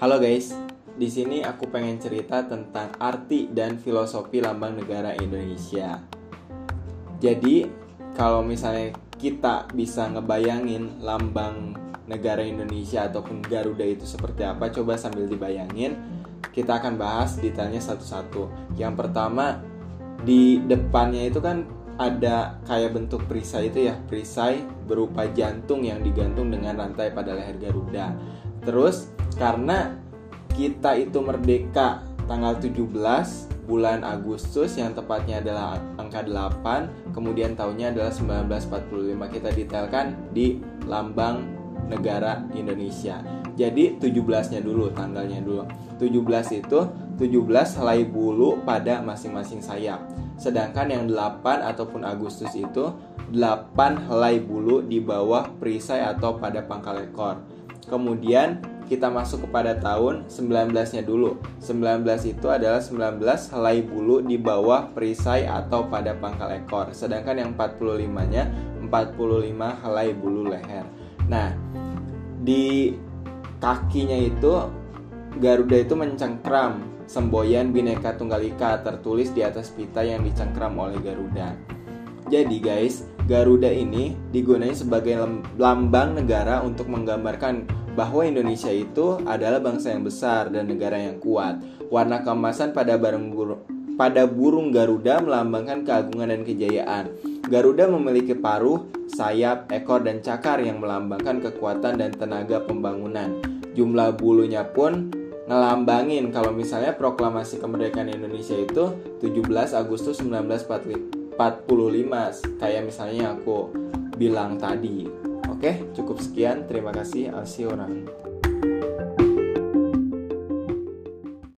Halo guys, di sini aku pengen cerita tentang arti dan filosofi lambang negara Indonesia. Jadi, kalau misalnya kita bisa ngebayangin lambang negara Indonesia ataupun Garuda itu seperti apa, coba sambil dibayangin. Kita akan bahas detailnya satu-satu. Yang pertama, di depannya itu kan ada kayak bentuk perisai itu ya, perisai berupa jantung yang digantung dengan rantai pada leher Garuda. Terus karena kita itu merdeka tanggal 17 bulan Agustus yang tepatnya adalah angka 8 kemudian tahunnya adalah 1945 kita detailkan di lambang negara Indonesia. Jadi 17 nya dulu tanggalnya dulu. 17 itu 17 helai bulu pada masing-masing sayap. Sedangkan yang 8 ataupun Agustus itu 8 helai bulu di bawah perisai atau pada pangkal ekor. Kemudian kita masuk kepada tahun 19-nya dulu. 19 itu adalah 19 helai bulu di bawah perisai atau pada pangkal ekor. Sedangkan yang 45-nya 45 helai bulu leher. Nah, di kakinya itu Garuda itu mencengkram semboyan Bhinneka Tunggal Ika tertulis di atas pita yang dicengkram oleh Garuda. Jadi guys, Garuda ini digunakan sebagai lambang negara untuk menggambarkan bahwa Indonesia itu adalah bangsa yang besar dan negara yang kuat. Warna keemasan pada barang pada burung Garuda melambangkan keagungan dan kejayaan. Garuda memiliki paruh, sayap, ekor, dan cakar yang melambangkan kekuatan dan tenaga pembangunan. Jumlah bulunya pun ngelambangin kalau misalnya proklamasi kemerdekaan Indonesia itu 17 Agustus 1945 kayak misalnya aku bilang tadi. Oke, cukup sekian. Terima kasih. You around.